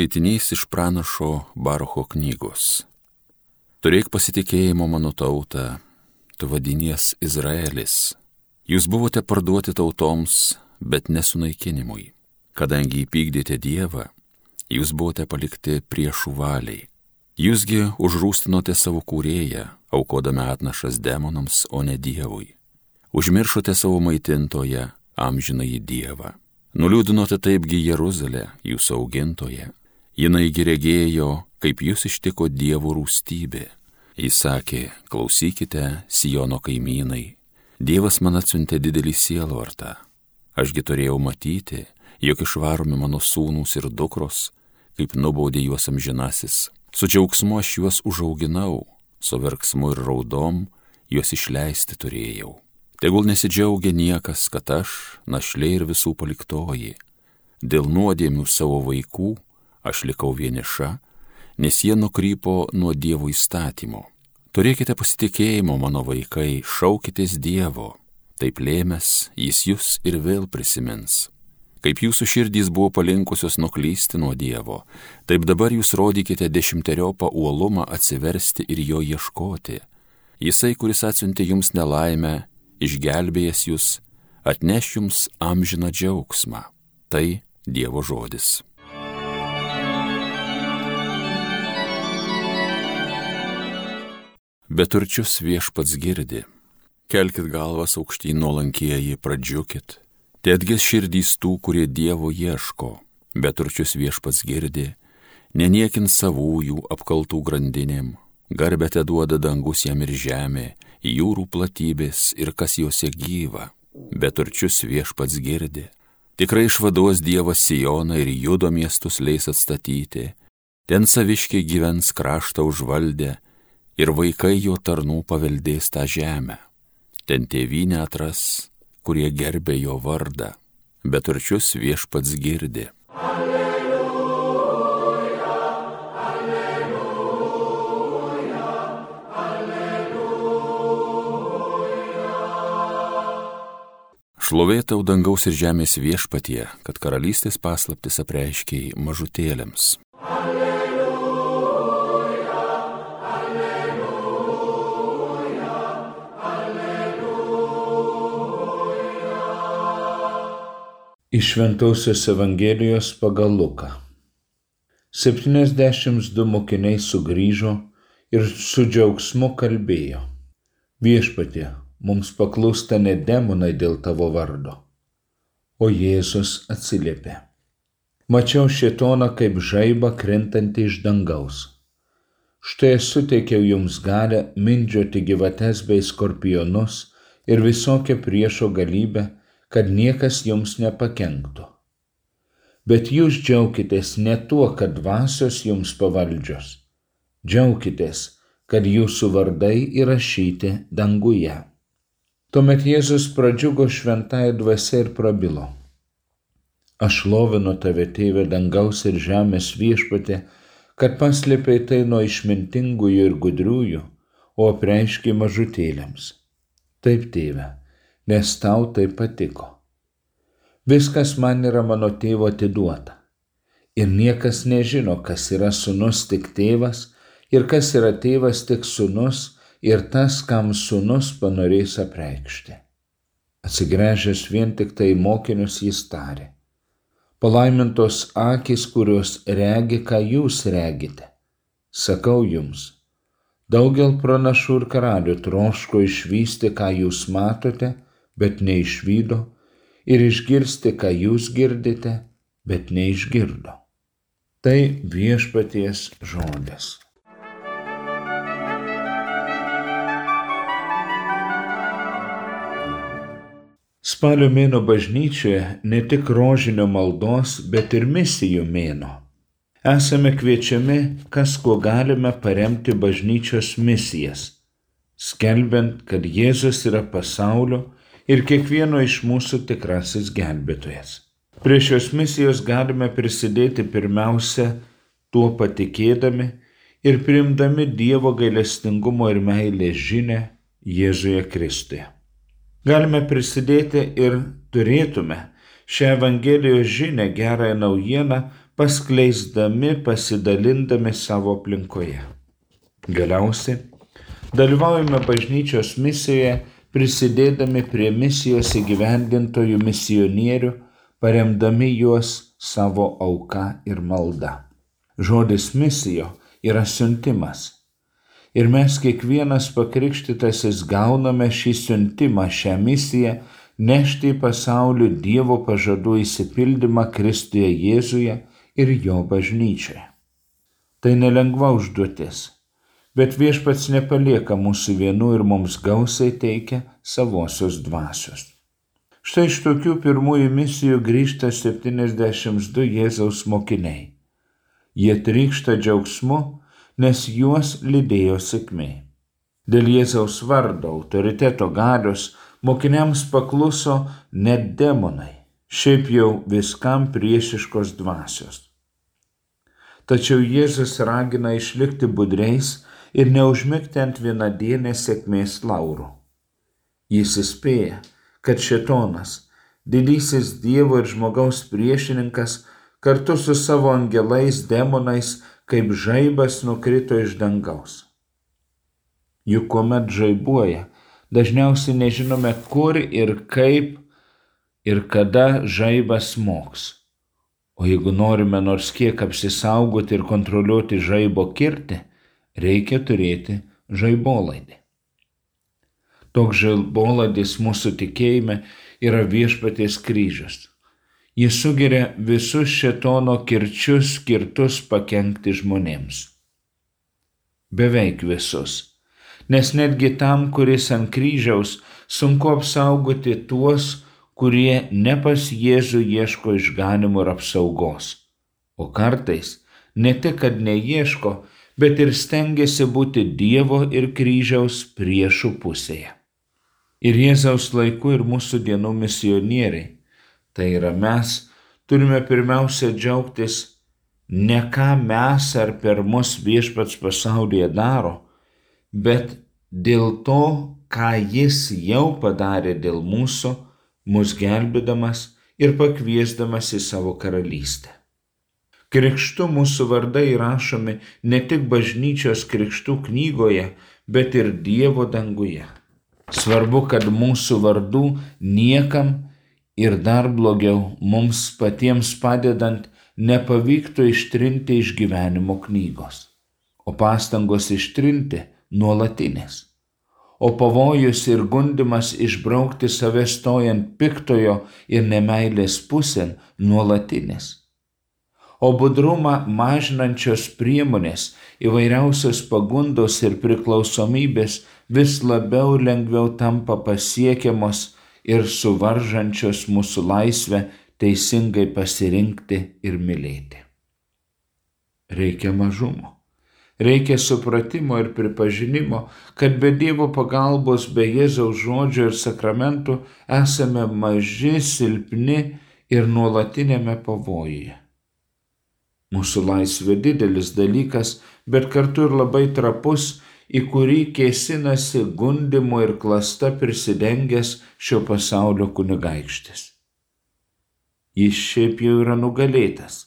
Skaitinys iš pranašo Barucho knygos. Turėk pasitikėjimo mano tautą, tu vadinies Izraelis. Jūs buvote parduoti tautoms, bet nesunaikinimui. Kadangi įpykdėte Dievą, jūs buvote palikti priešų valiai. Jūsgi užrūstinote savo kūrėją, aukodami atnašas demonams, o ne Dievui. Užmiršote savo maitintoje, amžinai Dievą. Nuliūdinote taipgi Jeruzalę, jūsų augintoje. Jinaigi regėjo, kaip jūs ištiko dievų rūstybė. Jis sakė, klausykite, Sijono kaimynai. Dievas man atsiuntė didelį sielvartą. Ašgi turėjau matyti, jog išvaromi mano sūnūs ir dukros, kaip nubaudė juos amžinasis. Su džiaugsmu aš juos užauginau, su verksmu ir raudom juos išleisti turėjau. Tegul nesidžiaugia niekas, kad aš, našlė ir visų paliktoji, dėl nuodėmių savo vaikų, aš likau vieniša, nes jie nukrypo nuo Dievo įstatymo. Turėkite pasitikėjimo, mano vaikai, šaukitės Dievo, taip lėmės, jis jūs ir vėl prisimins. Kaip jūsų širdys buvo palinkusios nuklysti nuo Dievo, taip dabar jūs rodykite dešimteriopą uolumą atsiversti ir jo ieškoti. Jisai, kuris atsiuntė jums nelaimę, išgelbėjęs jūs, atneš jums amžiną džiaugsmą. Tai Dievo žodis. Beturčius viešpats girdi. Kelkit galvas aukštyn nuolankieji, pradžiukit. Te atgis širdys tų, kurie Dievo ieško. Beturčius viešpats girdi. Neniekint savųjų apkaltų grandinėm. Garbę te duoda dangus jam ir žemė, jūrų platybės ir kas juose gyva, bet turčius viešpats girdi. Tikrai išvaduos Dievas Sijoną ir judo miestus leis atstatyti, ten saviškiai gyvens kraštą užvaldę ir vaikai jo tarnų paveldės tą žemę. Ten tėvynę atras, kurie gerbė jo vardą, bet turčius viešpats girdi. Šlovėtau dangaus ir žemės viešpatie, kad karalystės paslaptis apreiškiai mažutėlėms. Alleluja, Iš Šventojios Evangelijos pagal Luką. 72 mokiniai sugrįžo ir su džiaugsmu kalbėjo. Viešpatie, mums paklūsta ne demonai dėl tavo vardo. O Jėzus atsiliepė. Mačiau šitoną kaip žaibą krentantį iš dangaus. Štai suteikiau jums galę mindžioti gyvates bei skorpionus ir visokią priešo galybę, kad niekas jums nepakenktų. Bet jūs džiaukitės ne tuo, kad dvasios jums pavaldžios. Džiaukitės, kad jūsų vardai įrašyti danguje. Tuomet Jėzus pradžiugo šventąją dvasę ir prabilo. Aš lovinu tave, tėve dangaus ir žemės viešpatė, kad paslėpiai tai nuo išmintingųjų ir gudriųjų, o apreiškiai mažutėlėms. Taip, tėve, nes tau tai patiko. Viskas man yra mano tėvo atiduota. Ir niekas nežino, kas yra sunus tik tėvas ir kas yra tėvas tik sunus ir tas, kam sunus panorės apreikšti. Atsigręžęs vien tik tai mokinius jis tarė. Palaimintos akis, kurios regi, ką jūs regite. Sakau jums, daugel pranašų ir karalių troško išvysti, ką jūs matote, bet neišvydo, ir išgirsti, ką jūs girdite, bet neišgirdo. Tai viešpaties žodis. Spalio mėno bažnyčioje ne tik rožinio maldos, bet ir misijų mėno. Esame kviečiami, kas kuo galime paremti bažnyčios misijas, skelbiant, kad Jėzus yra pasaulio ir kiekvieno iš mūsų tikrasis gelbėtojas. Prie šios misijos galime prisidėti pirmiausia tuo patikėdami ir priimdami Dievo gailestingumo ir meilės žinę Jėzuje Kristuje. Galime prisidėti ir turėtume šią Evangelijos žinę gerąją naujieną paskleisdami, pasidalindami savo aplinkoje. Galiausiai dalyvaujame bažnyčios misijoje, prisidėdami prie misijos įgyvendintojų misionierių, paremdami juos savo auka ir malda. Žodis misijo yra siuntimas. Ir mes kiekvienas pakrikštytasis gauname šį siuntimą, šią misiją nešti į pasaulį Dievo pažadų įsipildymą Kristuje Jėzuje ir jo bažnyčioje. Tai nelengva užduotis, bet viešpats nepalieka mūsų vienų ir mums gausiai teikia savosios dvasios. Štai iš tokių pirmųjų misijų grįžta 72 Jėzaus mokiniai. Jie trykšta džiaugsmu, nes juos lydėjo sėkmė. Dėl Jėzaus vardo, autoriteto galios mokiniams pakluso net demonai, šiaip jau viskam priešiškos dvasios. Tačiau Jėzus ragina išlikti budreis ir neužmigti ant vienadienės sėkmės laurų. Jis įspėja, kad šetonas, didysis Dievo ir žmogaus priešininkas, kartu su savo angelais demonais kaip žaibas nukrito iš dangaus. Juk kuomet žaibuoja, dažniausiai nežinome kur ir kaip ir kada žaibas moks. O jeigu norime nors kiek apsisaugoti ir kontroliuoti žaibo kirtį, reikia turėti žaibolaidį. Toks žaibolaidis mūsų tikėjime yra viešpaties kryžius. Jis sugeria visus šetono kirčius skirtus pakengti žmonėms. Beveik visus. Nes netgi tam, kuris ant kryžiaus, sunku apsaugoti tuos, kurie ne pas Jėzų ieško išganimo ir apsaugos. O kartais ne tik, kad neieško, bet ir stengiasi būti Dievo ir kryžiaus priešų pusėje. Ir Jėzaus laiku ir mūsų dienų misionieriai tai yra mes, turime pirmiausia džiaugtis ne ką mes ar per mus viešpats pasaulyje daro, bet dėl to, ką jis jau padarė dėl mūsų, mus gelbėdamas ir pakviesdamas į savo karalystę. Krikštu mūsų vardai rašomi ne tik bažnyčios krikštų knygoje, bet ir Dievo danguje. Svarbu, kad mūsų vardų niekam ir dar blogiau mums patiems padedant nepavyktų ištrinti iš gyvenimo knygos, o pastangos ištrinti nuolatinės. O pavojus ir gundimas išbraukti save stojant piktojo ir nemailės pusėn nuolatinės. O budrumą mažinančios priemonės, įvairiausios pagundos ir priklausomybės vis labiau lengviau tampa pasiekiamos ir suvaržančios mūsų laisvę teisingai pasirinkti ir mylėti. Reikia mažumo. Reikia supratimo ir pripažinimo, kad be Dievo pagalbos, be Jėzaus žodžio ir sakramentų esame maži, silpni ir nuolatinėme pavojuje. Mūsų laisvė didelis dalykas, bet kartu ir labai trapus į kurį kėsinasi gundimu ir klasta prisidengęs šio pasaulio kunigaikštis. Jis šiaip jau yra nugalėtas,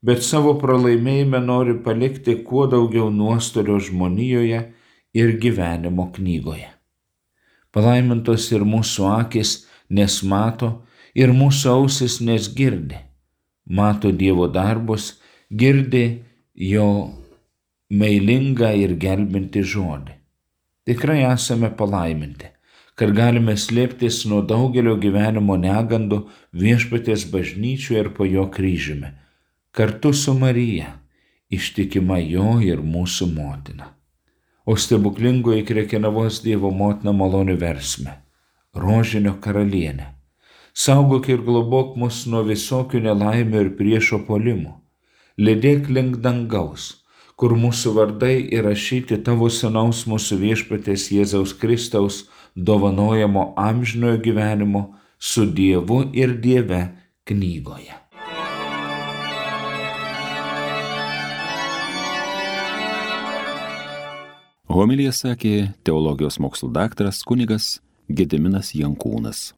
bet savo pralaimėjime nori palikti kuo daugiau nuostolio žmonijoje ir gyvenimo knygoje. Palaimintos ir mūsų akis, nes mato, ir mūsų ausis, nes girdi. Mato Dievo darbus, girdi jo meilingą ir gelbinti žodį. Tikrai esame palaiminti, kad galime slėptis nuo daugelio gyvenimo negandų viešpatės bažnyčioje ir po jo kryžiumi, kartu su Marija, ištikima jo ir mūsų motina. O stebuklingoji Krekenavos Dievo motina malonių versme, rožinio karalienė. Saugok ir globok mus nuo visokių nelaimių ir priešo polimų. Lėdėk link dangaus kur mūsų vardai įrašyti tavo senaus mūsų viešpatės Jėzaus Kristaus dovanojamo amžinojo gyvenimo su Dievu ir Dieve knygoje. Homilija sakė teologijos mokslo daktaras kunigas Gediminas Jankūnas.